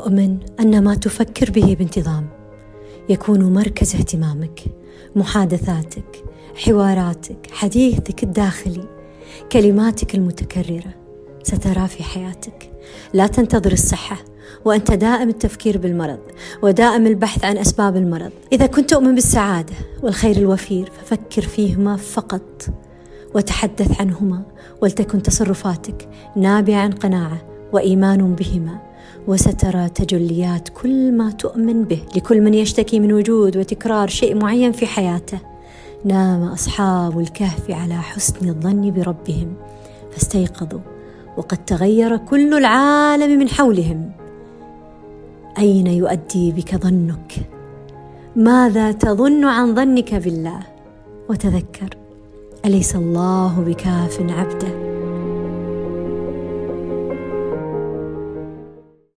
اؤمن أن ما تفكر به بانتظام. يكون مركز اهتمامك محادثاتك حواراتك حديثك الداخلي كلماتك المتكررة. سترى في حياتك. لا تنتظر الصحة وأنت دائم التفكير بالمرض ودائم البحث عن أسباب المرض. إذا كنت تؤمن بالسعادة والخير الوفير ففكر فيهما فقط وتحدث عنهما ولتكن تصرفاتك نابعه عن قناعة وإيمان بهما. وسترى تجليات كل ما تؤمن به لكل من يشتكي من وجود وتكرار شيء معين في حياته. نام أصحاب الكهف على حسن الظن بربهم فاستيقظوا وقد تغير كل العالم من حولهم. أين يؤدي بك ظنك؟ ماذا تظن عن ظنك بالله؟ وتذكر أليس الله بكاف عبده؟